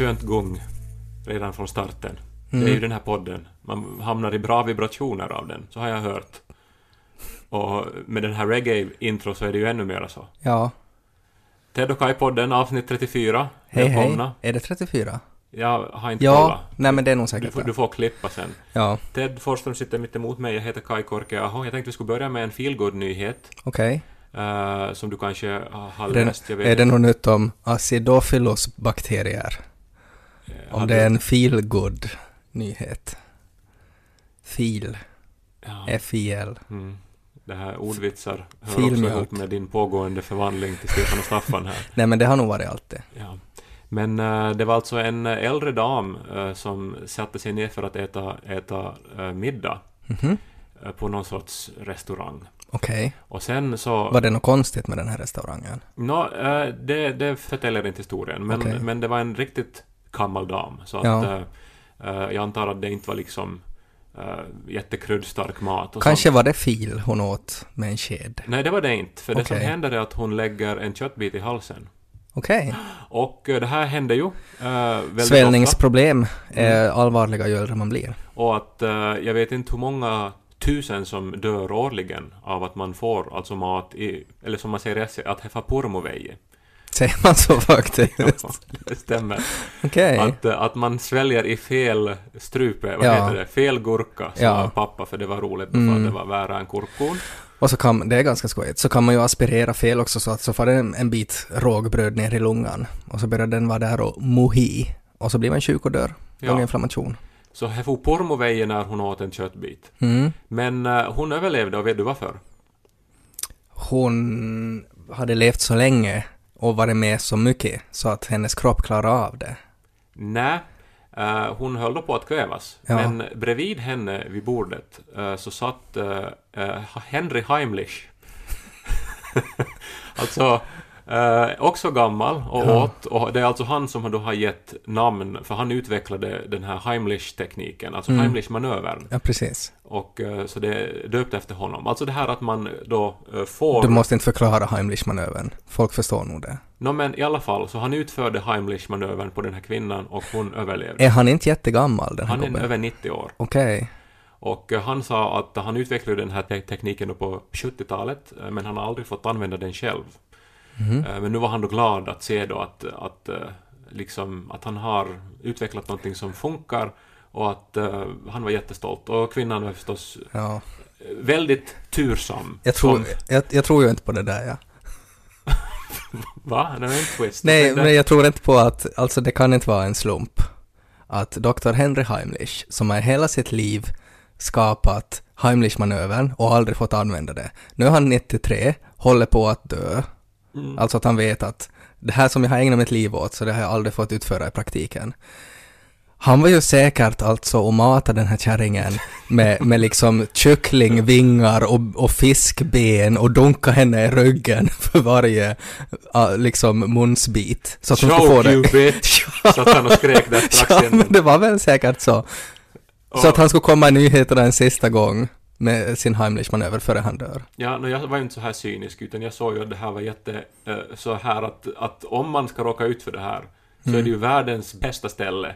skönt gung redan från starten. Det är Mm. ju den här podden. Man hamnar i bra vibrationer av den, så har jag hört. Och med den här reggae-intro så är det ju ännu mera så. Ja. Ted och Kai-podden, avsnitt 34. Hej Välkomna. hej. Är det 34? Jag har inte Ja. kollat. Nej men det är nog Du säkert får, det. du får klippa sen. Ja. Ted Forsström sitter mitt emot mig, jag heter Kai Korkeaho. Jag tänkte vi skulle börja med en feelgood-nyhet. Okej. eh, som du kanske har- läst. Jag vet Är det något nytt om acidophilus bakterier? Om det är en feel-good nyhet. Feel. Ja. F-I-L. Mm. Det här ordvitsar hör Filmjölk. också ihop med din pågående förvandling till Stefan och Staffan här. Nej men det har nog varit allt det. Ja. Men eh, det var alltså en äldre dam eh, som satte sig ner för att äta, äta eh, middag Mhm. eh, på någon sorts restaurang. Okej. Och sen så... Var det något konstigt med den här restaurangen? Nå, eh, det, det förtäljer inte historien, men, Okej. men det var en riktigt gammal dam. Så att Ja. eh, eh, jag antar att det inte var liksom uh, jättekryddstark mat. Och Kanske sånt. var det fil hon åt med en sked? Nej, det var det inte. För det som händer är att hon lägger en köttbit i halsen. Okej. Och eh, det här händer ju uh, väldigt ofta. Svällningsproblem är allvarliga ju äldre man blir. Och att eh, jag vet inte hur många tusen som dör årligen av att man får alltså mat i, eller som man säger i SE, att heffa purmoveje. Säger man så faktiskt? det stämmer. Okej. Att, eh, att man sväljer i fel strupe, vad Ja. heter det, fel gurka, sa Ja. pappa för det var roligt för Mm. att det var värre än kurkon. Och så kan, det är ganska skojigt, så kan man ju aspirera fel också så att så får det en, en bit rågbröd ner i lungan och så börjar den vara där och mohi och så blir man sjuk och dör. Ja. Lunginflammation. Så här for purmoveje när hon åt en köttbit. Mm. Men eh, hon överlevde och vet du varför? Hon hade levt så länge och varit med så mycket så att hennes kropp klarade av det. Nej, eh, hon höll då på att kvävas. Ja. Men bredvid henne vid bordet eh, så satt eh, Henry Heimlich. alltså, eh, också gammal och Ja. åt. Och det är alltså han som då har gett namn, för han utvecklade den här Heimlich-tekniken, alltså Mm. Heimlich-manövern. Ja, precis. Och eh, så det är döpt efter honom. Alltså det här att man då eh, får... Du måste inte förklara Heimlich-manövern. Folk förstår nog det. Nå men i alla fall, så han utförde Heimlich-manövern på den här kvinnan och hon överlevde. Är han inte jättegammal den här Han är gubben? över 90 år. Okej. Och eh, han sa att han utvecklade den här te- tekniken på 70-talet, eh, men han har aldrig fått använda den själv. Eh, Men nu var han då glad att se då att, att, eh, liksom, att han har utvecklat någonting som funkar och att eh, han var jättestolt. Och kvinnan var förstås Ja. väldigt tursam. Jag tror, jag, jag tror ju inte på det där, ja. va? Det var en twist. Nej, men jag tror inte på att, alltså det kan inte vara en slump att Dr. Henry Heimlich, som har hela sitt liv skapat Heimlich-manövern och aldrig fått använda det. Nu är han 93, håller på att dö. Mm. Alltså att han vet att det här som jag har ägnat mitt liv åt, så det har jag aldrig fått utföra i praktiken. Han var ju säkert alltså och matade den här kärringen med, med liksom kycklingvingar och, och fiskben och dunka henne i ryggen för varje uh, liksom munsbit. Så att hon skulle få det. you bitch! Satt han och skrek där strax ja, men det var väl säkert så. Så att han skulle komma i nyheterna en sista gång med sin Heimlich-manöver före han dör. Ja, no, jag var ju inte så här cynisk, utan jag såg ju att det här var jätte... eh, så här att, att om man ska råka ut för det här, så är det ju världens bästa ställe eh,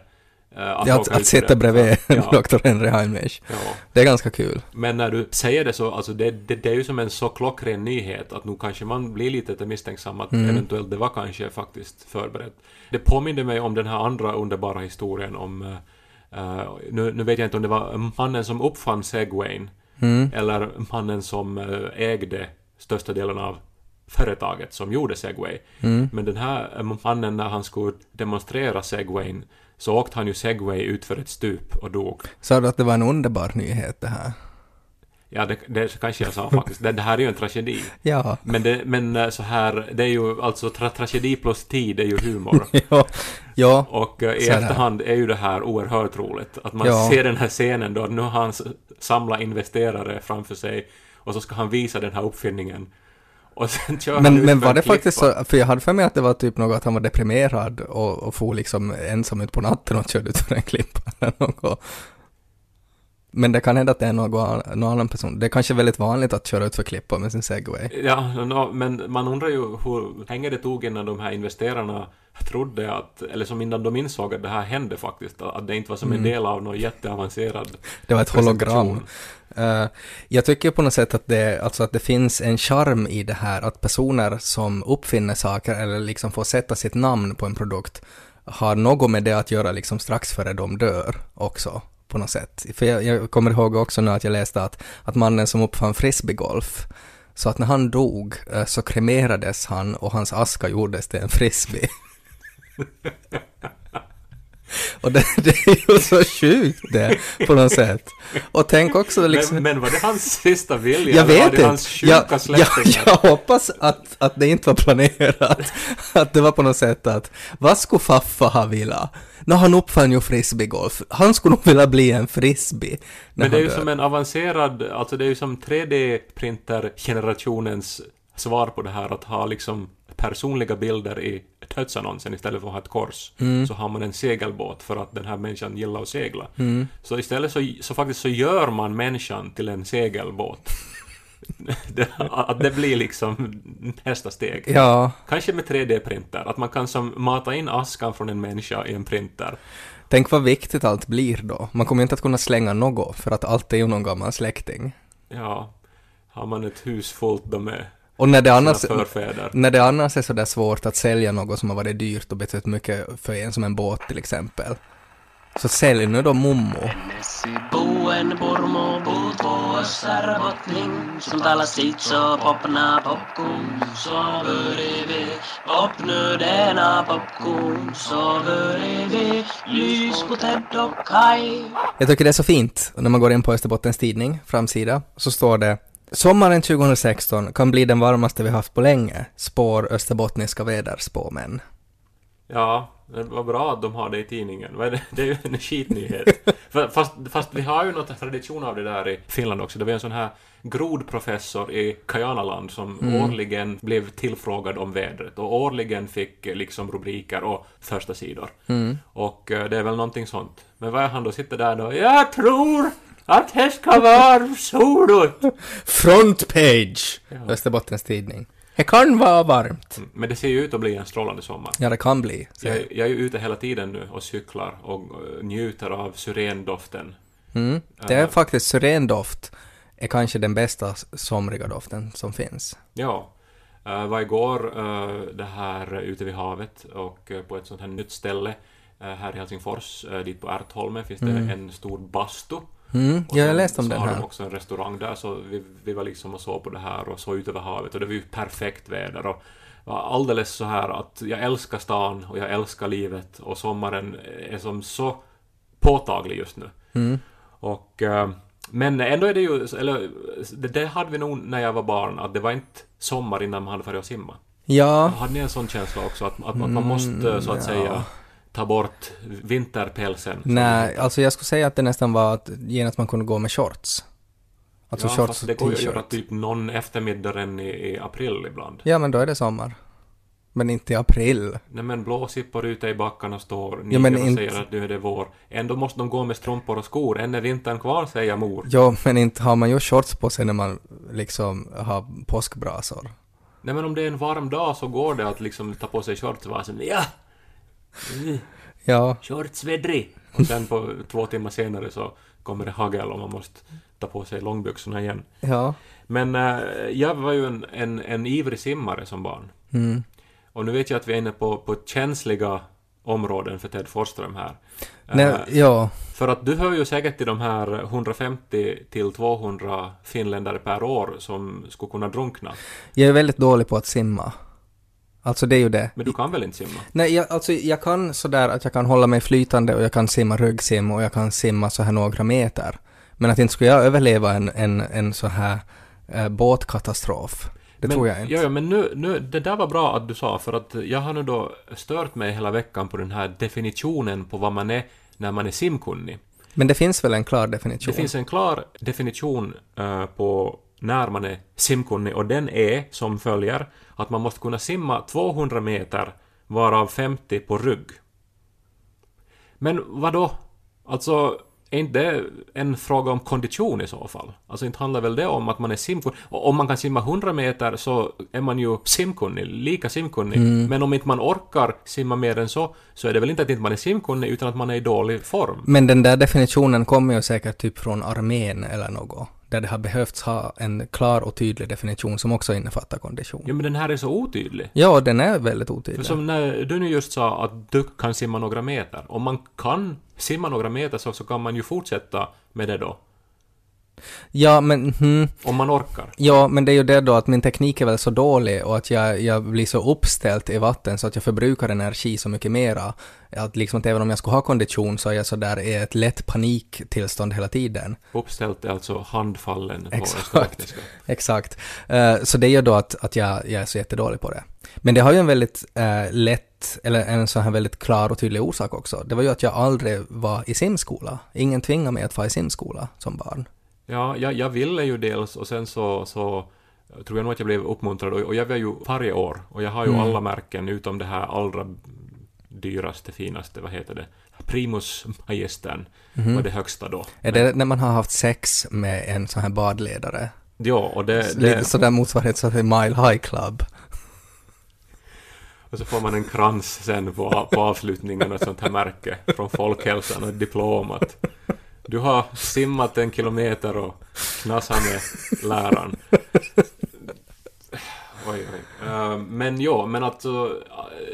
att Mm. Ja, att, att sitta det. bredvid Ja, Dr. Henry Heimlich. ja. Det är ganska kul. Men när du säger det så, alltså det, det, det är ju som en så klockren nyhet att nu kanske man blir lite misstänksam att Mm. eventuellt det var kanske faktiskt förberett. Det påminner mig om den här andra underbara historien om eh, nu, nu vet jag inte om det var mannen som uppfann segwayn Mm. eller mannen som eh, ägde största delen av företaget som gjorde segway. Mm. Men den här eh, mannen när han skulle demonstrera segwayn så åkte han ju segway ut för ett stup och dog. Sa du att det var en underbar nyhet det här? Ja, det, det kanske jag sa faktiskt. Det, det här är ju en tragedi. Ja. Men, det, men eh, så här, det är ju alltså tra tragedi plus tid är ju humor. ja. Ja. Och eh, i efterhand är ju det här oerhört roligt. Att man Ja. ser den här scenen då, nu har han samlat investerare framför sig och så ska han visa den här uppfinningen. Och sen kör han Men, ut men var det faktiskt så, för jag hade för mig att det var typ något att han var deprimerad och, och for liksom ensam ut på natten och körde ut för en klippa eller något. Men det kan hända att det är någon, någon annan person. Det är kanske väldigt vanligt att köra ut för klippor med sin segway. Ja, no, men man undrar ju hur länge det tog innan de här investerarna trodde att, eller som innan de insåg att det här hände faktiskt, att det inte var som en del av någon jätteavancerad Det var ett hologram. Eh, jag tycker på något sätt att det, alltså att det finns en charm i det här att personer som uppfinner saker eller liksom får sätta sitt namn på en produkt har något med det att göra liksom strax före de dör också på något sätt. För jag, jag kommer ihåg också nu att jag läste att, att mannen som uppfann frisbeegolf så att när han dog eh, så kremerades han och hans aska gjordes till en frisbee. Och det, det är ju så sjukt det, på något sätt. Och tänk också liksom... Men, men var det hans sista vilja? Jag vet inte. hans Jag, jag, jag hoppas att, att det inte var planerat. Att det var på något sätt att, vad skulle Faffa ha velat? Nå, han uppfann ju frisbeegolf. Han skulle nog vilja bli en frisbee. Men det är ju dör. som en avancerad, alltså det är ju som 3D-printer-generationens svar på det här att ha liksom personliga bilder i dödsannonsen istället för att ha ett kors. Mm. Så har man en segelbåt för att den här människan gillar att segla. Så istället så, så faktiskt så gör man människan till en segelbåt. det, att det blir liksom nästa steg. Ja, Kanske med 3D-printer, att man kan som mata in askan från en människa i en printer. tänk vad viktigt allt blir då. Man kommer inte att kunna slänga något, för att allt är ju någon gammal släkting. Ja, har man ett hus fullt då med Och när det annars... När det annars är sådär svårt att sälja något som har varit dyrt och betytt mycket för en som en båt till exempel. Så sälj nu då Kai Jag tycker det är så fint när man går in på Österbottens Tidning, framsida, så står det Sommaren 2016 kan bli den varmaste vi haft på länge, spår österbottniska väderspåmän. Ja, det var bra att de har det i tidningen. Vad det? är ju en skitnyhet. Fast, fast vi har ju något tradition av det där i Finland också. Det var en sån här grodprofessor i Kajanaland som årligen blev tillfrågad om vädret och årligen fick eh, liksom rubriker och första sidor. Och eh, det är väl någonting sånt. Men vad är han då? Sitter där då? Jag tror att det ska vara soligt. Front page! Österbottens Tidning. Det kan vara varmt. Men det ser ju ut att bli en strålande sommar. Ja, det kan bli. Jag, jag är ju ute hela tiden nu och cyklar och eh, njuter av syrendoften. mm, det är faktiskt syrendoft är kanske den bästa somriga doften som finns. Ja. Uh, var igår uh, det här ute vid havet och eh, på ett sånt här nytt ställe uh, här i Helsingfors, uh, dit på Ärtholmen finns det en stor bastu. Mm, ja, jag läste om så den har de här. också en restaurang där, så vi, vi var liksom och såg på det här och såg ut över havet och det var ju perfekt väder och var alldeles så här att jag älskar stan och jag älskar livet och sommaren är som så påtaglig just nu. Mm. Och, eh, men ändå är det ju, eller det, det hade vi nog när jag var barn, att det var inte sommar innan man hade farit och simma. Ja, Hade ni en sån känsla också, att, att, att man måste så att säga ta bort vinterpälsen? nej, alltså jag skulle säga att det nästan var att genast man kunde gå med shorts. Alltså ja, shorts fast det går ju att göra typ någon eftermiddag redan i, i april ibland. Ja, men då är det sommar. Men inte i april. Nej men blåsippor ute i backarna står, Ja, men och inte- säger att nu är det vår. Ändå måste de gå med strumpor och skor, än är vintern kvar, säger mor. Ja, men inte har man ju shorts på sig när man liksom har påskbrasor. Nej men om det är en varm dag så går det att liksom ta på sig shorts och vara som ja! Mm, Ja, Shortsvädrig! Och sen på två timmar senare så kommer det hagel och man måste ta på sig långbyxorna igen. ja. Men eh, jag var ju en, en, en ivrig simmare som barn. Mm. Och nu vet jag att vi är inne på, på känsliga områden för Ted Forsström här. Nej, Eh, ja. För att du hör ju säkert till de här 150 till 200 finländare per år som skulle kunna drunkna. Jag är väldigt dålig på att simma. Alltså det är ju det. Men du kan väl inte simma? Nej, jag, alltså jag kan sådär att jag kan hålla mig flytande och jag kan simma ryggsim och jag kan simma så här några meter. Men att inte skulle jag överleva en, en, en så här eh, båtkatastrof. Det men, tror jag inte. Ja, ja, men nu, nu, det där var bra att du sa, för att jag har nu då stört mig hela veckan på den här definitionen på vad man är när man är simkunnig. Men det finns väl en klar definition? Det finns en klar definition eh, på när man är simkunnig och den är som följer att man måste kunna simma 200 meter varav 50 på rygg. Men vad då? Alltså, är inte det en fråga om kondition i så fall? Alltså inte handlar väl det om att man är simkunnig? Och om man kan simma 100 meter så är man ju simkunnig, lika simkunnig. Men om inte man orkar simma mer än så, så är det väl inte att inte man är simkunnig utan att man är i dålig form. Men den där definitionen kommer ju säkert typ från armén eller något, där det har behövts ha en klar och tydlig definition som också innefattar kondition. Ja, men den här är så otydlig. Ja, den är väldigt För otydlig. som när du nu just sa att du kan simma några meter. Om man kan simma några meter så, så kan man ju fortsätta med det då. Ja, men hmm, Om man orkar. Ja, men det är ju det då att min teknik är väl så dålig och att jag, jag blir så uppställd i vatten så att jag förbrukar energi så mycket mera. Att liksom att även om jag skulle ha kondition så är jag så där i ett lätt paniktillstånd hela tiden. Uppställt är alltså handfallen på Exakt. Exakt. Eh, så det gör då att, att jag, jag är så jättedålig på det. Men det har ju en väldigt eh, lätt, eller en sån här väldigt klar och tydlig orsak också. Det var ju att jag aldrig var i simskola. Ingen tvingade mig att vara i simskola som barn. Ja, jag, jag ville ju dels och sen så, så tror jag nog att jag blev uppmuntrad och, och jag var ju varje år och jag har ju Mm. alla märken utom det här allra dyraste, finaste, vad heter det? Primus Majestän var det högsta då. Är det när man har haft sex med en sån här badledare? Ja, och det, Lite det, sådär motsvarighet så till Mile High Club. och så får man en krans sen på, på avslutningen och ett sånt här märke från Folkhälsan och ett diplom att du har simmat en kilometer och knasat med läraren. Oj, oj. Eh, men ja, men att eh,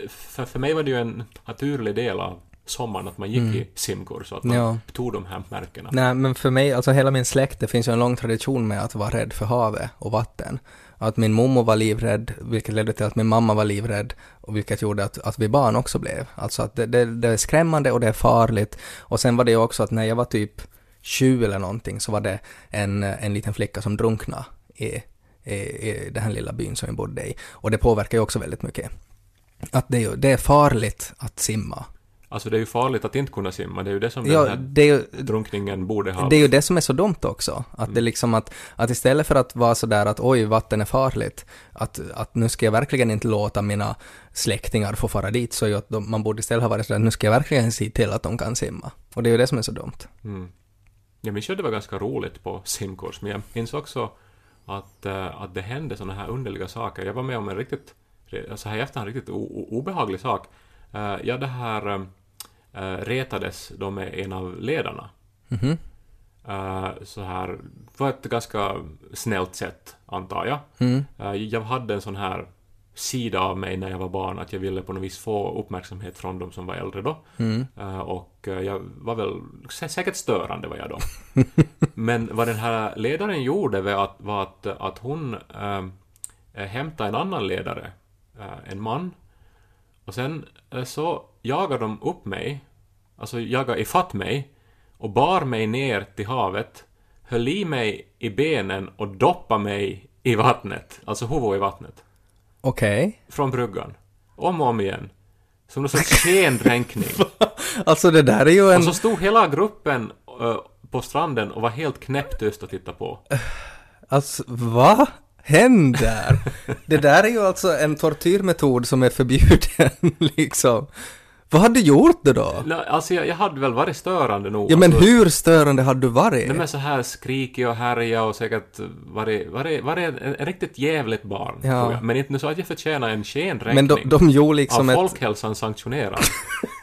för, för mig var det ju en naturlig del av sommaren att man gick i simkurs så att man Mm. Ja. tog de här märkena. Nej, men för mig, alltså hela min släkt, det finns ju en lång tradition med att vara rädd för havet och vatten. Att min mormor var livrädd, vilket ledde till att min mamma var livrädd, och vilket gjorde att, att vi barn också blev. Alltså att det, det, det är skrämmande och det är farligt. Och sen var det ju också att när jag var typ 20 eller någonting så var det en, en liten flicka som drunknade i, i, i den här lilla byn som vi bodde i. Och det påverkar ju också väldigt mycket. Att det är, det är farligt att simma. Alltså det är ju farligt att inte kunna simma, det är ju det som Ja, den här det ju, drunkningen borde ha. Det är ju det som är så dumt också. Att det liksom att, att istället för att vara sådär att oj, vatten är farligt, att, att nu ska jag verkligen inte låta mina släktingar få fara dit, så ju att de, man borde istället ha varit sådär, nu ska jag verkligen se till att de kan simma. Och det är ju det som är så dumt. Mm. Jag minns ju att det var ganska roligt på simkurs, men jag minns också att, eh, att det hände sådana här underliga saker. Jag var med om en riktigt, så här i efterhand, riktigt obehaglig sak. Uh, jag det här uh, retades då med en av ledarna. Mhm. Eh, så här, på ett ganska snällt sätt, antar jag. Mm. Eh, jag hade en sån här sida av mig när jag var barn, att jag ville på något vis få uppmärksamhet från de som var äldre då. Mm. Och jag var väl sä- säkert störande var jag då. Men vad den här ledaren gjorde var att, var att, att hon äh, hämtade en annan ledare, en man. Och sen eh, så jagade de upp mig, alltså jagade ifatt mig och bar mig ner till havet, höll i mig i benen och doppade mig i vattnet, alltså huvudet i vattnet, Okej. från bryggan. Om och om igen. Som någon sorts skendränkning. Alltså det där är ju en... Och så stod hela gruppen eh, på stranden och var helt knäpptyst och tittade på. Alltså, vad händer? det där är ju alltså en tortyrmetod som är förbjuden, liksom. Vad hade du gjort det då? Nej, Alltså jag, jag hade väl varit störande nog. Ja men alltså, hur störande hade du varit? Nej men så här skrikig och härja och säkert varit, varit, varit en, en riktigt jävligt barn. Ja. Men inte nu så att jag förtjänar en Men skendränkning. de, de gjorde liksom av ett... folkhälsan sanktionerad.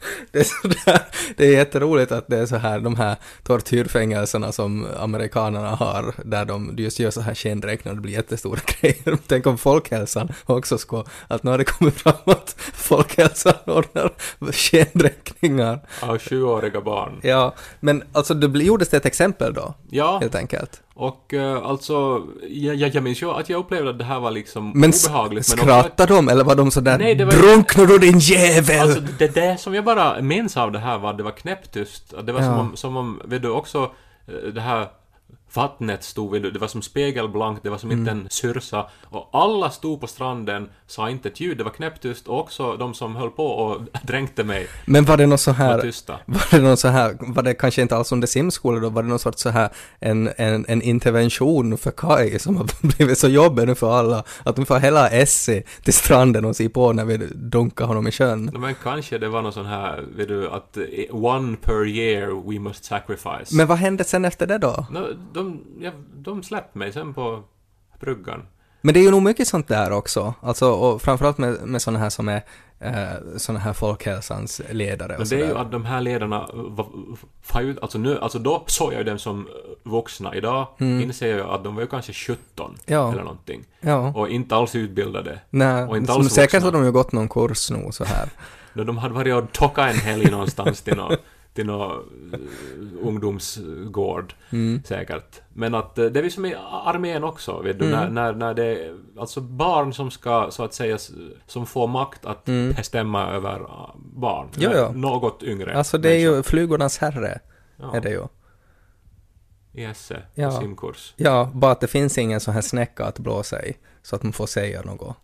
Det är, sådär, det är jätteroligt att det är så här, de här tortyrfängelserna som amerikanerna har, där de just gör så här skendräkningar och det blir jättestora grejer. Tänk om folkhälsan också ska, att nu har det kommit fram att folkhälsan ordnar skendräkningar. av sjuåriga barn. Ja, men alltså det gjordes det ett exempel då, Ja, helt enkelt. Och uh, alltså, jag, jag, jag minns ju att jag upplevde att det här var liksom Men obehagligt. Men skrattade de eller var de sådär Nej, det var ju- ”Drunknar du din jävel!” Alltså det, det som jag bara minns av det här var att det var knäpptyst. Att Det var som Ja. om, som om, vet du också, eh, det här vattnet stod vid, det var som spegelblankt, det var som Mm. inte en syrsa, och alla stod på stranden, sa inte ett ljud, det var knäpptyst, och också de som höll på och dränkte mig Men var det något så var här, tysta. var det någon så här, var det kanske inte alls under simskola då, var det någon sorts så här en, en, en intervention för Kai som har blivit så jobbig nu för alla, att de får hela Essie till stranden och se på när vi dunkar honom i sjön. Men kanske det var någon sån här, vet du, att eh, one per year we must sacrifice. Men vad hände sen efter det då? No, de, ja, de släppte mig sen på bryggan. Men det är ju nog mycket sånt där också, alltså och framförallt med, med såna här som är eh, såna här folkhälsans ledare Men det är ju att de här ledarna var, var ju, alltså nu, alltså då såg jag ju dem som vuxna. Idag inser jag att de var ju kanske 17 Mm. Ja. eller någonting. Ja. Och inte alls utbildade. Nej, och inte alls säkert vuxna. har de ju gått någon kurs nu så här. De hade varit och tockat en helg någonstans till någon, till någon eh, ungdomsgård, Mm. säkert. Men att eh, det är ju som i armén också, vet du, Mm. när, när, när det är alltså barn som ska, så att säga, som får makt att bestämma över eh, barn. Mm. Jo, ja. Något yngre Alltså det är ju människor. flugornas herre, Ja, är det ju. i esse, Ja. simkurs. Ja, bara att det finns ingen sån här snäcka att blåsa i, så att man får säga något.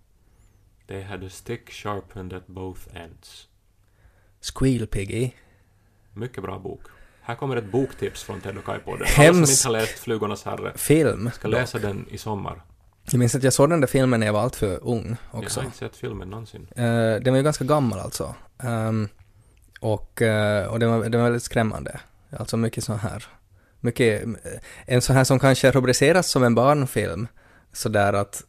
They had a stick sharpened at both ends. Squeal Piggy. Mycket bra bok. Här kommer ett boktips från Ted och Kai-podden. Alla som inte har läst Flugornas herre Film. ska läsa den i sommar. Jag minns att jag såg den där filmen när jag var allt för ung Jag också. har inte sett filmen någonsin. Eh, den var ju ganska gammal alltså. Ehm, och eh, och den, var, den var väldigt skrämmande. Alltså mycket så här. Mycket, eh, en sån här som kanske rubriceras som en barnfilm. Sådär att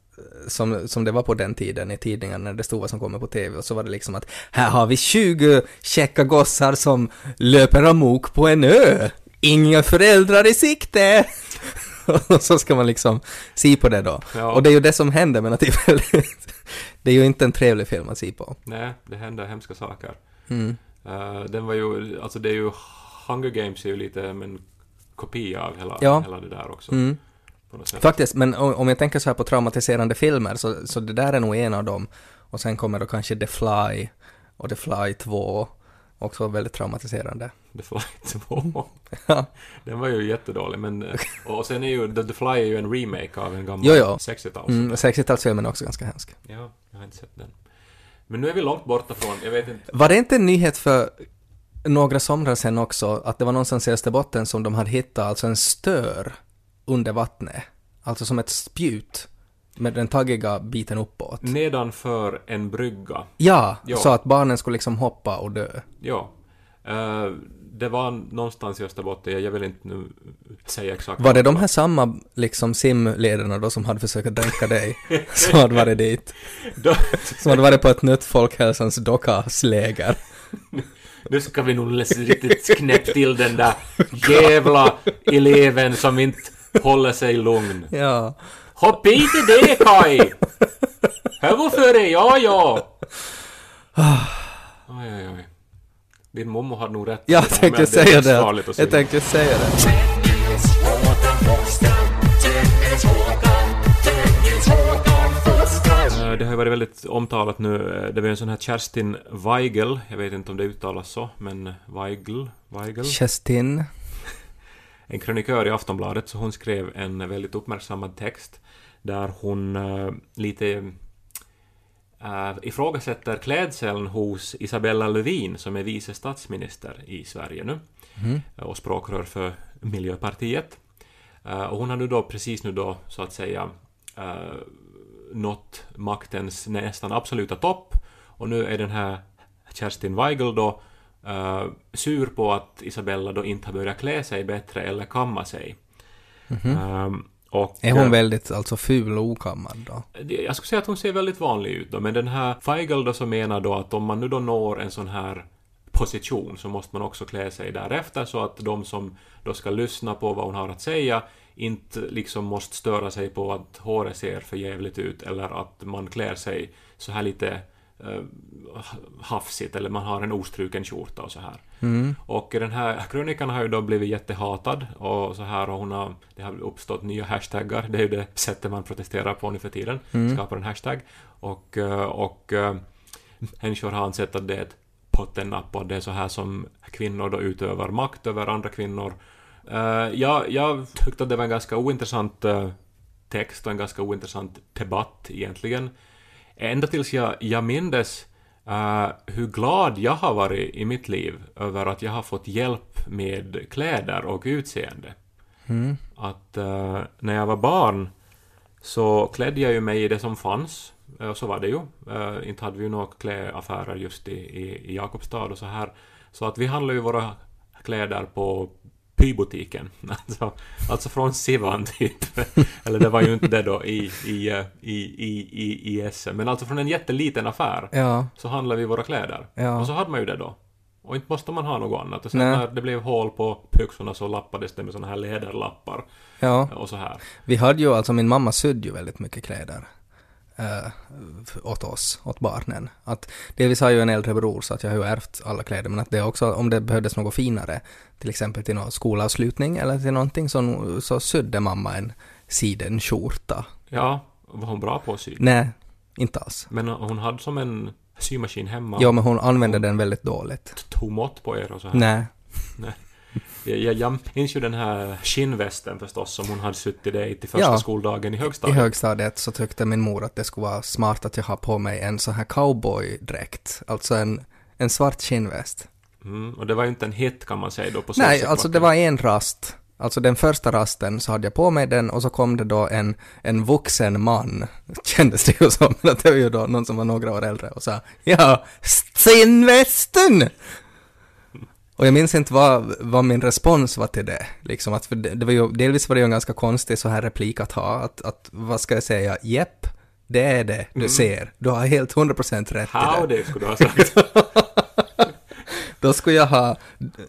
som, som det var på den tiden i tidningarna när det stod vad som kommer på TV och så var det liksom att här har vi 20 käcka gossar som löper amok på en ö. Inga föräldrar i sikte! och så ska man liksom se på det då. Ja. Och det är ju det som händer men att det är väldigt, det är ju inte en trevlig film att se på. Nej, det händer hemska saker. Mm. Eh, den var ju, alltså det är ju, Hunger Games är ju lite en kopia av hela, Ja. hela det där också. Mm. På något sätt. Faktiskt, men om jag tänker så här på traumatiserande filmer så, så det där är nog en av dem. Och sen kommer då kanske The Fly och The Fly 2. Också väldigt traumatiserande. The Fly 2. Ja. Den var ju jättedålig, men... eh, Och sen är ju, The, The Fly är ju en remake av en gammal Jo, jo. 60-tals. Mm, 60-talsfilmen är också ganska hemsk. Ja, jag har inte sett den. Men nu är vi långt borta från, jag vet inte... Var det inte en nyhet för några somrar sedan också att det var någonstans i Österbotten som de hade hittat alltså en stör under vattnet? Alltså som ett spjut med den taggiga biten uppåt. Nedanför en brygga. Ja, Ja. så att barnen skulle liksom hoppa och dö. Ja. Eh, det var någonstans i Österbotten, jag vill inte nu säga exakt. Var det de här samma liksom simledarna då som hade försökt dränka dig? som hade varit dit? Som hade varit på ett nytt folkhälsans dockasläger? nu ska vi nog läsa riktigt knäppt till den där jävla eleven som inte håller sig lugn. Ja. Hopp inte det Kai! Hör varför det? Ja, ja! Oj, oj, oj. Din mommo hade nog rätt. Jag här tänkte säga det. Jag tänkte säga det. Det har ju varit väldigt omtalat nu. Eh, Det var en sån här Kerstin Weigel. Jag vet inte om det uttalas så, men Weigel. Weigel. Kerstin. En krönikör i Aftonbladet, så hon skrev en väldigt uppmärksammad text där hon eh, lite uh, ifrågasätter klädseln hos Isabella Lövin som är vice statsminister i Sverige nu eh, och språkrör för Miljöpartiet. Eh, och hon har nu då precis nu då så att säga uh, nått maktens nästan absoluta topp och nu är den här Kerstin Weigel då eh, sur på att Isabella då inte har börjat klä sig bättre eller kamma sig. Ehm, och, Är hon eh, väldigt alltså ful och okammad då? Jag skulle säga att hon ser väldigt vanlig ut då, men den här Weigel då som menar då att om man nu då når en sån här position så måste man också klä sig därefter så att de som då ska lyssna på vad hon har att säga inte liksom måste störa sig på att håret ser för jävligt ut eller att man klär sig så här lite eh, hafsigt eller man har en ostruken skjorta och så här. Och den här krönikan har ju då blivit jättehatad och så här och hon har, det har uppstått nya hashtaggar, det är ju det sättet man protesterar på nu för tiden, skapar en hashtag. Och, eh, och eh, människor har ansett att det är ett pottennapp och det är så här som kvinnor då utövar makt över andra kvinnor Eh, jag, jag tyckte att det var en ganska ointressant eh, text och en ganska ointressant debatt egentligen. Ända tills jag, jag mindes eh, hur glad jag har varit i mitt liv över att jag har fått hjälp med kläder och utseende. Mm. Att eh, när jag var barn så klädde jag ju mig i det som fanns. Eh, Och så var det ju. Inte hade vi ju några klädaffärer just i, i, i Jakobstad och så här. Så att vi handlade ju våra kläder på Pybutiken. Alltså, alltså från Sivan typ. Eller det var ju inte det då i, i, eh, i, i, i, i SM. Men alltså från en jätteliten affär Ja, så handlade vi våra kläder. Ja. Och så hade man ju det då. Och inte måste man ha något annat. Och sen Nej. när det blev hål på byxorna så lappades det med såna här läderlappar ja. och så här. Vi hade ju, alltså min mamma sydde ju väldigt mycket kläder. Eh, åt oss, åt barnen. Att delvis har jag ju en äldre bror så att jag har ju ärvt alla kläder men att det också, om det behövdes något finare, till exempel till någon skolavslutning eller till någonting så, så sydde mamma en sidenskjorta. Ja, var hon bra på att sy? Nej, inte alls. Men hon hade som en symaskin hemma. Ja, men hon använde den väldigt dåligt. Tog mått på er och så här. Nej. Jag, jag minns ju den här skinnvästen förstås som hon hade till dig till första Ja. skoldagen i I högstadiet. högstadiet så tyckte min mor att det skulle vara smart att jag har på mig en sån här cowboydräkt, alltså en, en svart skinnväst. Mm, och det var ju inte en hit kan man säga då på Nej, Solsikkbacken. alltså det var en rast. Alltså den första rasten så hade jag på mig den och så kom det då en, en vuxen man, kändes det ju som, att det var ju då någon som var några år äldre och sa ja, skinnvästen! Och jag minns inte vad, vad min respons var till det. Liksom att för det, det var ju, delvis var det ju en ganska konstig så här replik att ha, att, att vad ska jag säga, jepp, det är det du ser. Du har helt 100% rätt i det. Howdy skulle du ha sagt. Då skulle jag ha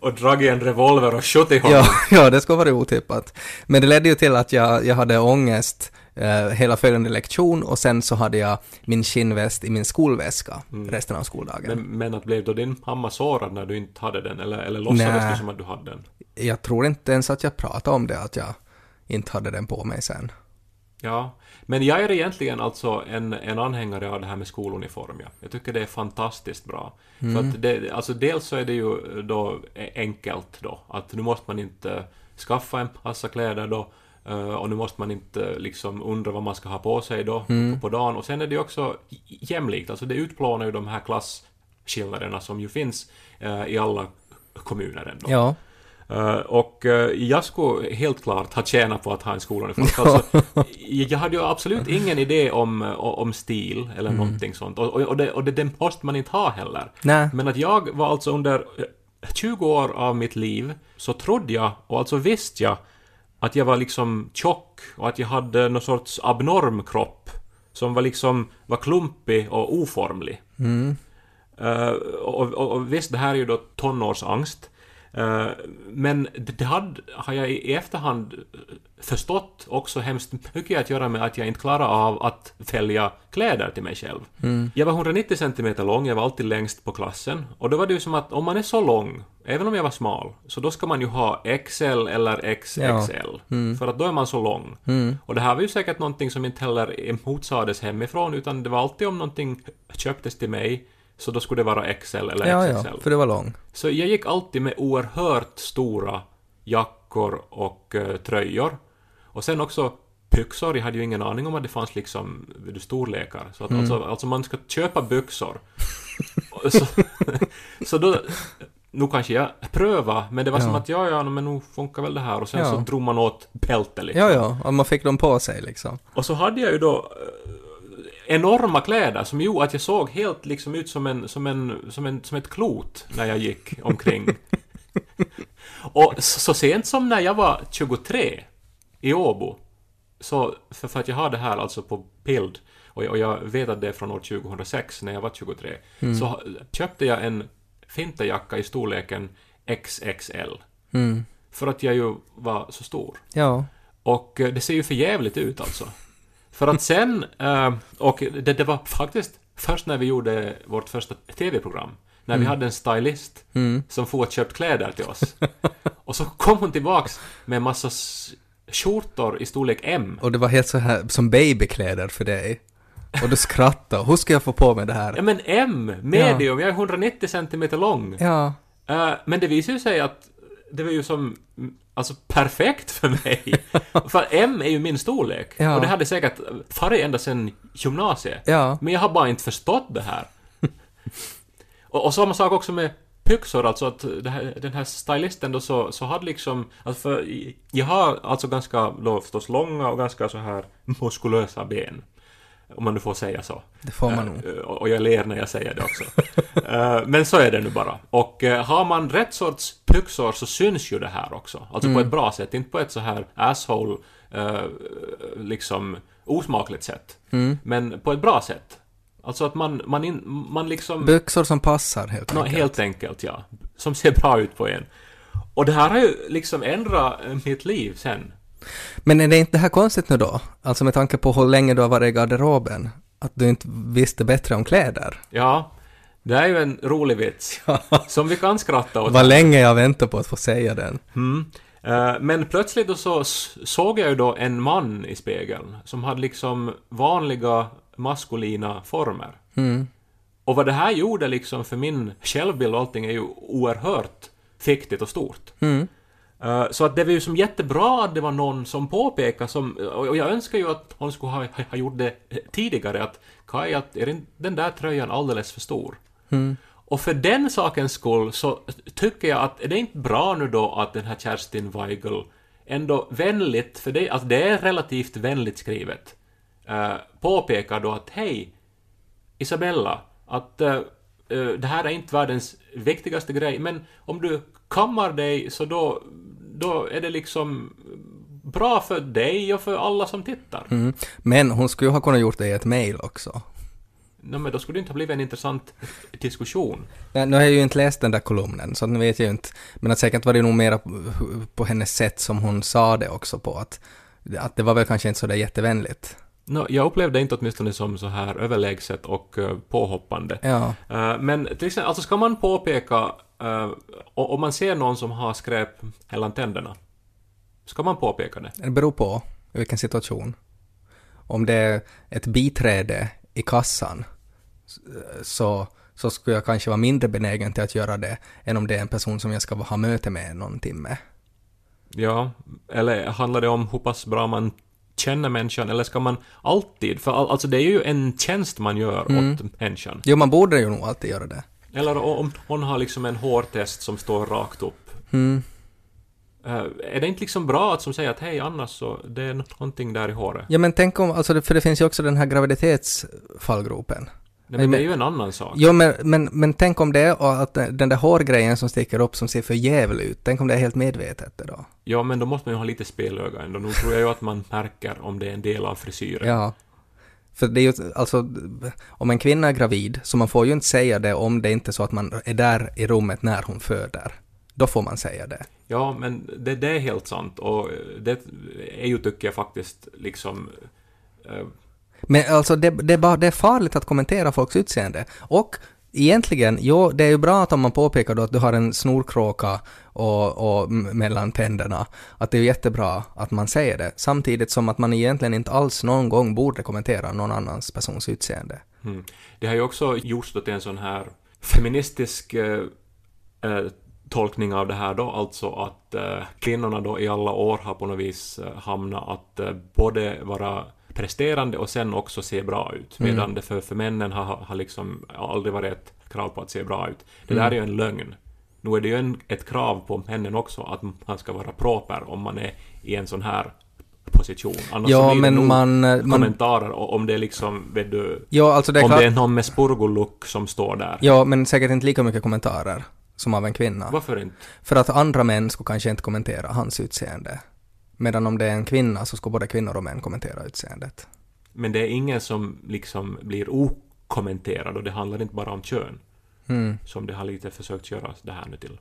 och dragit en revolver och skjutit honom. Ja, ja, det skulle vara otippat. Men det ledde ju till att jag, jag hade ångest eh, hela följande lektion och sen så hade jag min skinnväst i min skolväska resten av skoldagen. Men, men att blev då din mamma sårad när du inte hade den? Eller, eller låtsades du som att du hade den? Jag tror inte ens att jag pratade om det, att jag inte hade den på mig sen. Ja, men jag är egentligen alltså en, en anhängare av det här med skoluniform. Ja. Jag tycker det är fantastiskt bra. För att det, alltså dels så är det ju då enkelt då, att nu måste man inte skaffa en massa kläder då, och nu måste man inte liksom undra vad man ska ha på sig då på, på dagen. Och sen är det ju också jämlikt, alltså det utplånar ju de här klasskillnaderna som ju finns eh, i alla kommuner ändå. Ja, Eh, och eh, jag skulle helt klart ha tjänat på att ha en skoluniform. Alltså, jag hade ju absolut ingen idé om, om stil eller någonting sånt. Och, och, det, och det, det måste man inte ha heller. nej, Men att jag var alltså under eh, 20 år av mitt liv så trodde jag, och alltså visste jag, att jag var liksom tjock och att jag hade någon sorts abnorm kropp som var liksom var klumpig och oformlig. Eh, och, och, och visst, det här är ju då tonårsangst. Eh, men det, hade, har jag i efterhand förstått också hemskt mycket att göra med att jag inte klarade av att välja kläder till mig själv. Jag var 190 cm lång, jag var alltid längst på klassen. Och då var det ju som att om man är så lång, även om jag var smal, så då ska man ju ha XL eller XXL. För att då är man så lång. Och det här var ju säkert någonting som inte heller motsades hemifrån, utan det var alltid om någonting köptes till mig, så då skulle det vara XL eller ja, XXL. ja, för det var lång. Så jag gick alltid med oerhört stora jackor och eh, tröjor. Och sen också byxor. Jag hade ju ingen aning om att det fanns liksom storlekar. Så att alltså, alltså man ska köpa byxor. Så, så då... Nu kanske jag pröva, men det var som Ja. att ja, ja, men nu funkar väl det här. Och sen Ja. så drog man åt bältet liksom. Ja, ja, och man fick dem på sig liksom. Och så hade jag ju då eh, enorma kläder som gjorde att jag såg helt liksom ut som en, som en, som en, som ett klot när jag gick omkring. och så, så sent som när jag var 23 i Åbo, så, för, för att jag har det här alltså på bild, och jag, och jag vet att det är från år 2006 när jag var 23, så ha- köpte jag en vinterjacka i storleken XXL. Mm. För att jag ju var så stor. Ja, Och eh, det ser ju för jävligt ut alltså. För att sen, eh, och det, det var faktiskt först när vi gjorde vårt första TV-program, när vi hade en stylist mm. som får och köpt kläder till oss. Och så kom hon tillbaks med en massa skjortor i storlek M. och det var helt så här som babykläder för dig. Och du skrattade, hur ska jag få på mig det Ja här? men M, medium, jag är 190 centimeter lång. Ja, Eh, men det visade ju sig att det var ju som alltså perfekt för mig. för M är ju min storlek. Ja. Och det hade säkert farit ända sedan gymnasiet. Ja. Men jag har bara inte förstått det här. och, och samma sak också med pyxor, alltså att här, den här stylisten då så, så hade liksom, alltså för jag har alltså ganska då förstås långa och ganska så här muskulösa ben. Om man nu får säga så. Det får man nog. Eh, Och jag ler när jag säger det också. Eh, Men så är det nu bara. Och eh, har man rätt sorts pyxor så syns ju det här också. Alltså på ett bra sätt, inte på ett så här asshole, eh, liksom osmakligt sätt. Men på ett bra sätt. Alltså att man, man, in, man liksom... Byxor som passar helt Nå, enkelt. helt enkelt, ja. Som ser bra ut på en. Och det här har ju liksom ändrat eh, mitt liv sen. Men är det inte det här konstigt nu då? Alltså med tanke på hur länge du har varit i garderoben? Att du inte visste bättre om kläder? Ja, det är ju en rolig vits. Som vi kan skratta åt. Vad länge jag väntar på att få säga den. Mm. Eh, Men plötsligt då så såg jag ju då en man i spegeln som hade liksom vanliga maskulina former. Mm. Och vad det här gjorde liksom för min självbild och allting är ju oerhört fiktigt och stort. Mm. Eh, Så att det var ju som jättebra att det var någon som påpekade som, och jag önskar ju att hon skulle ha, ha gjort det tidigare, att Kaj, att är den där tröjan alldeles för stor? Mm. Och för den sakens skull så tycker jag att det är inte bra nu då att den här Kerstin Weigel ändå vänligt, för det, alltså det är relativt vänligt skrivet, uh, påpekar då att hej, Isabella, att eh, eh, det här är inte världens viktigaste grej, men om du kammar dig så då, då är det liksom bra för dig och för alla som tittar. Mm. Men hon skulle ju ha kunnat gjort det i ett mail också. No, men då skulle det inte ha blivit en intressant diskussion. Nej, nu har jag ju inte läst den där kolumnen, så nu vet jag ju inte. Men att säkert var det nog mera på, på hennes sätt som hon sa det också på. Att, att det var väl kanske inte så där jättevänligt. No, jag upplevde inte åtminstone som så här överlägset och eh, påhoppande. Ja. Eh, men till exempel, alltså ska man påpeka, uh, om man ser någon som har skräp mellan tänderna, ska man påpeka det? Det beror på vilken situation. Om det är ett biträde i kassan så, så skulle jag kanske vara mindre benägen till att göra det än om det är en person som jag ska ha möte med någon timme. Ja, eller handlar det om hur pass bra man känner människan, eller ska man alltid, för all, alltså det är ju en tjänst man gör åt människan. Jo, man borde ju nog alltid göra det. Eller om hon har liksom en hårtest som står rakt upp. Mm. Eh, är det inte liksom bra att som säger att hej, annars så, det är någonting där i håret? Ja, men tänk om, alltså, för det finns ju också den här graviditetsfallgropen. Nej, men det är ju en annan sak. Jo, men, men, men tänk om det är och att den där hårgrejen som sticker upp som ser för jävlig ut, tänk om det är helt medvetet då? Ja, men då måste man ju ha lite spelöga ändå. Nu tror jag ju att man märker om det är en del av frisyren. Ja. För det är ju, alltså, om en kvinna är gravid, så man får ju inte säga det om det inte är så att man är där i rummet när hon föder. Då får man säga det. Ja, men det, det är helt sant och det är ju, tycker jag faktiskt, liksom... eh, Men alltså det, det, är bara, det är farligt att kommentera folks utseende. Och egentligen, jo, det är ju bra att om man påpekar då att du har en snorkråka och, och mellan tänderna, att det är jättebra att man säger det, samtidigt som att man egentligen inte alls någon gång borde kommentera någon annans persons utseende. Mm. Det har ju också gjorts då till en sån här feministisk eh, eh, tolkning av det här då, alltså att eh, kvinnorna då i alla år har på något vis eh, hamnat att eh, både vara presterande och sen också se bra ut, Mm. medan det för, för männen har, har liksom aldrig varit ett krav på att se bra ut. Det Mm. där är ju en lögn. Nu är det ju en, ett krav på männen också att man ska vara proper om man är i en sån här position. Annars Ja, blir det nog man- man- kommentarer om det är liksom, vet du, Ja, alltså det om kan... det är någon med spurgolook som står där. Ja, men säkert inte lika mycket kommentarer som av en kvinna. Varför inte? För att andra män skulle kanske inte kommentera hans utseende. Medan om det är en kvinna så skulle både kvinnor och män kommentera utseendet. Men det är ingen som liksom blir okommenterad och det handlar inte bara om kön. Mm. Som det har lite försökt göra det här nu till.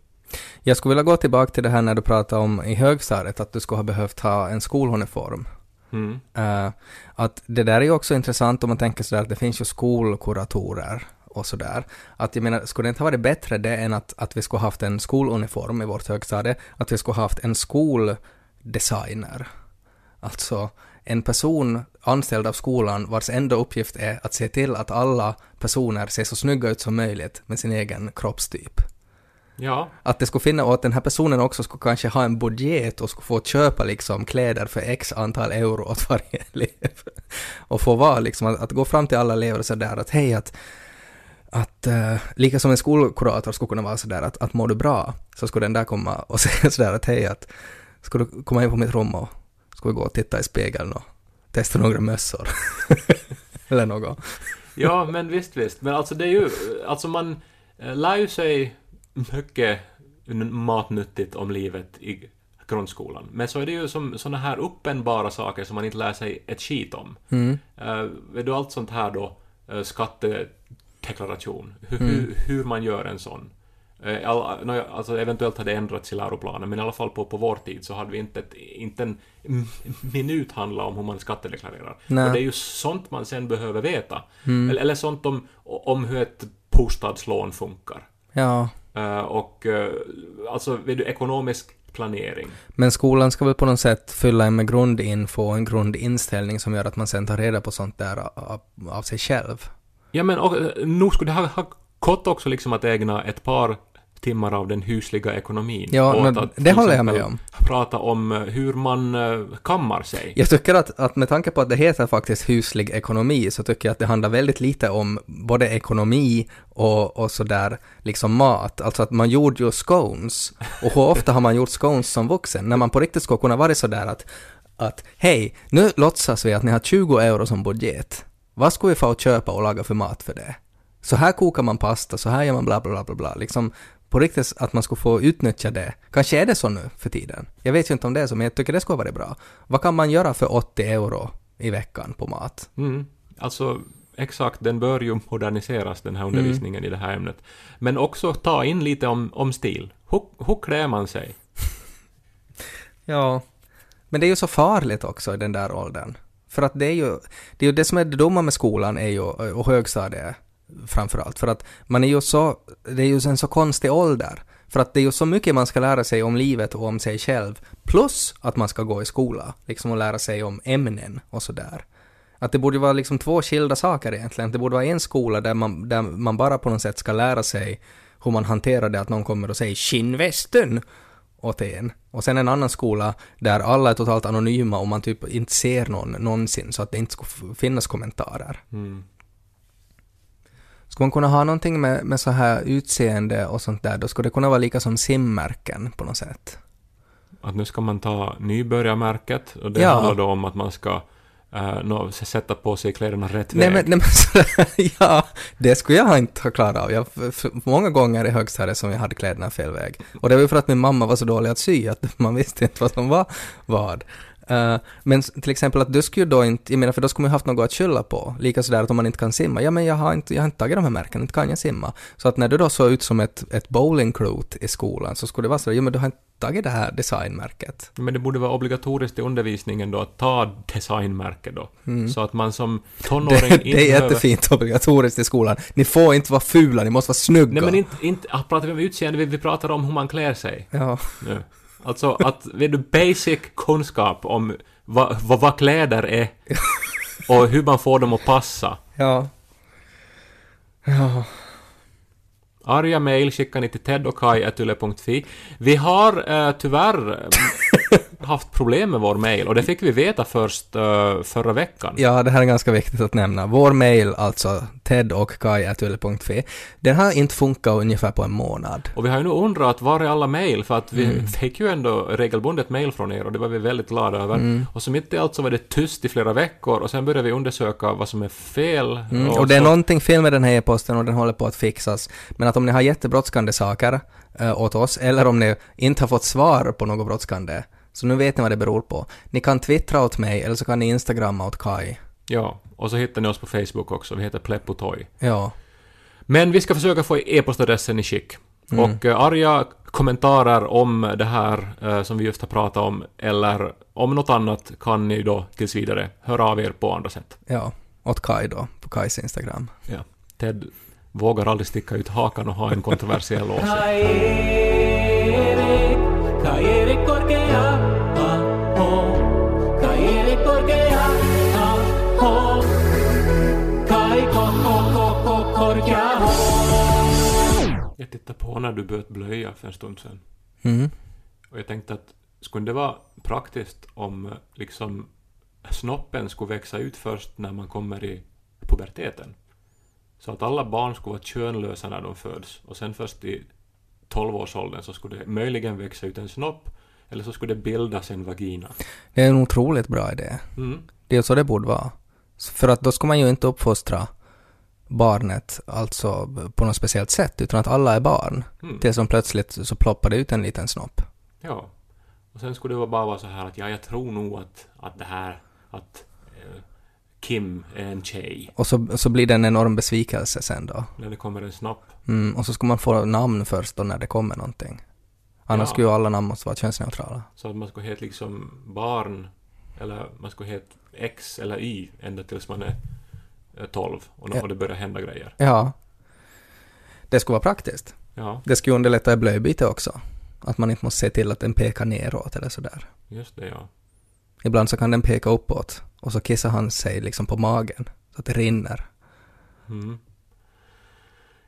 Jag skulle vilja gå tillbaka till det här när du pratade om i högstadiet att du skulle ha behövt ha en skoluniform. Mm. Eh, att det där är ju också intressant om man tänker sådär att det finns ju skolkuratorer och sådär. Att jag menar, skulle det inte ha varit bättre det än att, att vi skulle haft en skoluniform i vårt högstadie, att vi skulle haft en skoldesigner. Alltså en person anställd av skolan vars enda uppgift är att se till att alla personer ser så snygga ut som möjligt med sin egen kroppstyp. Ja, Att det skulle finna och att den här personen också skulle kanske ha en budget och skulle få köpa liksom kläder för x antal euro åt varje elev. Och få vara liksom att, att gå fram till alla elever och sådär att hej att att uh, lika som en skolkurator skulle kunna vara sådär att, att mår du bra så skulle den där komma och säga sådär att hej att ska du komma in på mitt rum och ska vi gå och titta i spegeln och testa några mössor. Eller något. ja men visst, visst. Men alltså det är ju, alltså man eh, lär ju sig mycket matnyttigt om livet i grundskolan. Men så är det ju som sådana här uppenbara saker som man inte lär sig ett skit om. Mm. Uh, vet du allt sånt här då, uh, skattedeklaration, hur, Mm. hur, hur man gör en sån. Eh, all, nå, alltså eventuellt hade ändrats i läroplanen, men i alla fall på, på vår tid så hade vi inte, ett, inte en minut handla om hur man skattedeklarerar. Nej. Och det är ju sånt man sen behöver veta. Mm. Eller, eller sånt om, om hur ett bostadslån funkar. Ja. Eh, och uh, alltså, vet du, ekonomisk planering. Men skolan ska väl på något sätt fylla en med grundinfo och en grundinställning som gör att man sen tar reda på sånt där av, av sig själv. Ja men och, nog skulle det ha, ha gått också liksom att ägna ett par timmar av den husliga ekonomin. Ja, men att det håller jag med om. Prata om eh, hur man eh, kammar sig. Jag tycker att, att med tanke på att det heter faktiskt huslig ekonomi så tycker jag att det handlar väldigt lite om både ekonomi och, och sådär liksom mat. Alltså att man gjorde ju scones och hur ofta har man gjort scones som vuxen när man på riktigt skulle kunna vara sådär att att hej, nu låtsas vi att ni har 20 euro som budget. Vad ska vi få att köpa och laga för mat för det? Så här kokar man pasta, så här gör man bla bla bla bla bla. Liksom på riktigt att man skulle få utnyttja det. Kanske är det så nu för tiden. Jag vet ju inte om det är så, men jag tycker det skulle vara bra. Vad kan man göra för 80 euro i veckan på mat? Mm. Alltså, exakt, den bör ju moderniseras, den här undervisningen i det här ämnet. Men också ta in lite om, om stil. Hur, hur klär man sig? Ja, men det är ju så farligt också i den där åldern. För att det är ju det, är ju det som är det dumma med skolan är ju, och högstadiet framförallt, för att man är ju så, det är ju en så konstig ålder. För att det är ju så mycket man ska lära sig om livet och om sig själv, plus att man ska gå i skola, liksom och lära sig om ämnen och sådär. Att det borde vara liksom två skilda saker egentligen. Det borde vara en skola där man, där man bara på något sätt ska lära sig hur man hanterar det att någon kommer och säger ”skinnvästen” åt en. Och sen en annan skola där alla är totalt anonyma och man typ inte ser någon någonsin så att det inte ska finnas kommentarer. Mm. Ska man kunna ha någonting med, med så här utseende och sånt där, då skulle det kunna vara lika som simmärken på något sätt. Att nu ska man ta nybörjarmärket och det Ja. handlar då om att man ska eh, nå, sätta på sig kläderna rätt Nej väg. men, nej, men så, ja, det skulle jag inte ha klarat av. Jag, för, för många gånger i högstadiet som jag hade kläderna fel väg. Och det var ju för att min mamma var så dålig att sy att man visste inte vad som var vad. Eh, men till exempel att du skulle då inte, jag menar för då skulle man ju haft något att skylla på. Lika sådär att om man inte kan simma, ja men jag har inte, jag har inte tagit de här märkena, inte kan jag simma. Så att när du då såg ut som ett, ett bowlingklot i skolan så skulle det vara så, ja men du har inte tagit det här designmärket. Men det borde vara obligatoriskt i undervisningen då att ta designmärke då. Så att man som tonåring Mm. Det, inte det är behöver... jättefint obligatoriskt i skolan. Ni får inte vara fula, ni måste vara snygga. Nej men inte, inte pratar vi om utseende, vi, vi pratar om hur man klär sig. Ja. Nu. Alltså att, vet du, basic kunskap om vad, vad, vad kläder är och hur man får dem att passa. Ja. Ja. Arga mejl skickar ni till tedochkai.yle.fi. Vi har eh, tyvärr haft problem med vår mejl och det fick vi veta först eh, förra veckan. Ja, det här är ganska viktigt att nämna. Vår mail, alltså ted och kai.yle.fi, den har inte funkat ungefär på en månad. Och vi har ju nu undrat var är alla mejl för att vi Mm. fick ju ändå regelbundet mejl från er och det var vi väldigt glada över. Mm. Och så mitt i allt så var det tyst i flera veckor och sen började vi undersöka vad som är fel. Mm, och det är så- någonting fel med den här e-posten och den håller på att fixas. Men att om ni har jättebrådskande saker äh, åt oss, eller om ni inte har fått svar på något brådskande, så nu vet ni vad det beror på. Ni kan twittra åt mig, eller så kan ni instagramma åt Kai. Ja, och så hittar ni oss på Facebook också. Vi heter Pleppotoy. Ja. Men vi ska försöka få e-postadressen i skick. Mm. Och eh, arga kommentarer om det här eh, som vi just har pratat om, eller om något annat, kan ni då tills vidare höra av er på andra sätt. Ja. Åt Kai då, på Kais Instagram. Ja. Ted vågar aldrig sticka ut hakan och ha en kontroversiell åsikt. Tittade på när du böt blöja för en stund sedan. Mm. Och jag tänkte att skulle det vara praktiskt om eh, liksom snoppen skulle växa ut först när man kommer i puberteten? Så att alla barn skulle vara könlösa när de föds och sen först i 12-årsåldern så skulle det möjligen växa ut en snopp eller så skulle det bildas en vagina. Det är en otroligt bra idé. Mm. Det är så det borde vara. För att då ska man ju inte uppfostra barnet alltså på något speciellt sätt, utan att alla är barn. Mm. Det som plötsligt så ploppar det ut en liten snopp. Ja. Och sen skulle det bara vara så här att ja, jag tror nog att, att det här, att eh, Kim är en tjej. Och så, så blir det en enorm besvikelse sen då. När det kommer en snopp. Mm, och så ska man få namn först då när det kommer någonting. Annars Ja. skulle ju alla namn måste vara könsneutrala. Så att man skulle heta liksom barn, eller man skulle heta X eller Y ända tills man är 12 och då och det börjar hända grejer. Ja. Det skulle vara praktiskt. Ja, Det skulle underlätta i blöjbyte också. Att man inte måste se till att den pekar neråt eller sådär. just det ja. Ibland så kan den peka uppåt och så kissar han sig liksom på magen så att det rinner. Mm.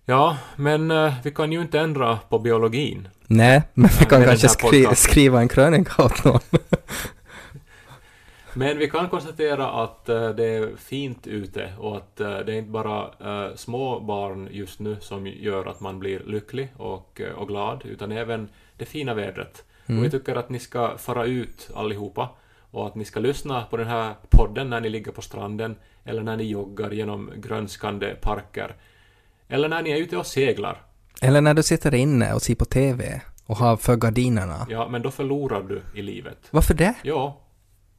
Ja, men eh, vi kan ju inte ändra på biologin. Nej, men vi Nej, kan med kanske skri- podcasten. skriva en krönika åt någon. Men vi kan konstatera att eh, det är fint ute och att eh, det är inte bara eh, små barn just nu som gör att man blir lycklig och, och glad, utan även det fina vädret. Mm. Och vi tycker att ni ska fara ut allihopa och att ni ska lyssna på den här podden när ni ligger på stranden eller när ni joggar genom grönskande parker eller när ni är ute och seglar. Eller när du sitter inne och ser på TV och har för gardinerna. Ja, men då förlorar du i livet. Varför det? Ja,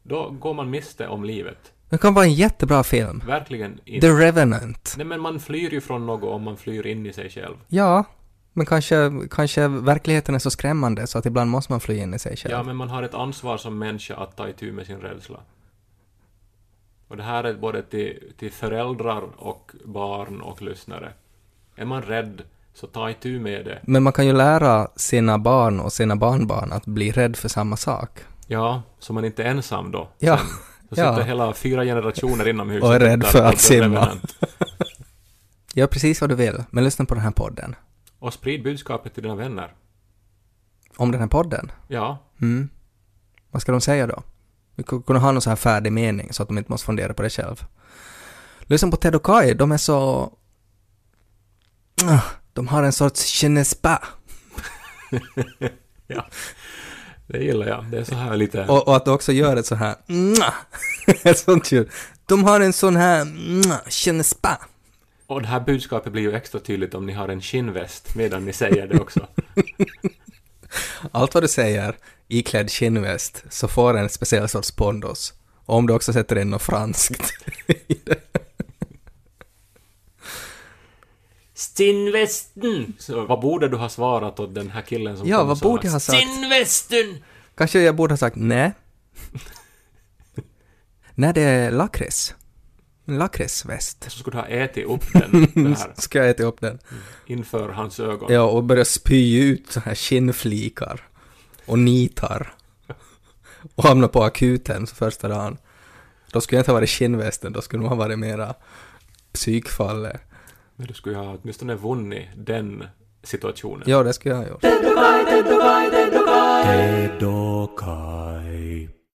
då går man miste om livet. Det kan vara en jättebra film. Verkligen inte. The Revenant. Nej, men man flyr ju från något om man flyr in i sig själv. Ja, men kanske, kanske verkligheten är så skrämmande så att ibland måste man fly in i sig själv. Ja, men man har ett ansvar som människa att ta itu med sin rädsla. Och det här är både till, till föräldrar och barn och lyssnare. Är man rädd, så ta itu med det. Men man kan ju lära sina barn och sina barnbarn att bli rädd för samma sak. Ja, så man inte är ensam då. Ja, Sen. Så ja. sitter hela fyra generationer inomhus Och är rädd för att simma. Gör precis vad du vill, men lyssna på den här podden. Och sprid budskapet till dina vänner. Om den här podden. Ja, Mm. Vad ska de säga då? Vi kunna ha någon så här färdig mening så att de inte måste fundera på det själv. Lyssna på Ted och Kai, de är så... Ah, De har en sorts je ne ja. Det gillar jag. Det är så här lite... Och, och att de också gör ett så här... Ett sånt ljud. De har en sån här... pas. Och det här budskapet blir ju extra tydligt om ni har en skinnväst medan ni säger det också. Allt vad du säger iklädd skinnväst så får en speciell sorts pondus. Och om du också sätter in något franskt. Stinnvästen! Vad borde du ha svarat åt den här killen som ja, kom och vad sa borde jag ha sagt? Stinnvästen! Kanske jag borde ha sagt nej. Nej, det är lakrits. En lakritsväst. Så skulle du ha ätit upp den det här, Ska jag äta upp den? inför hans ögon. Ja, och börja spy ut så här skinnflikar. Och nitar. Och hamna på akuten så första dagen. Då skulle jag inte ha varit skinnvästen, då skulle man ha varit mera psykfallet. Men du skulle ju ha åtminstone vunnit den situationen. Ja, det skulle jag ha gjort.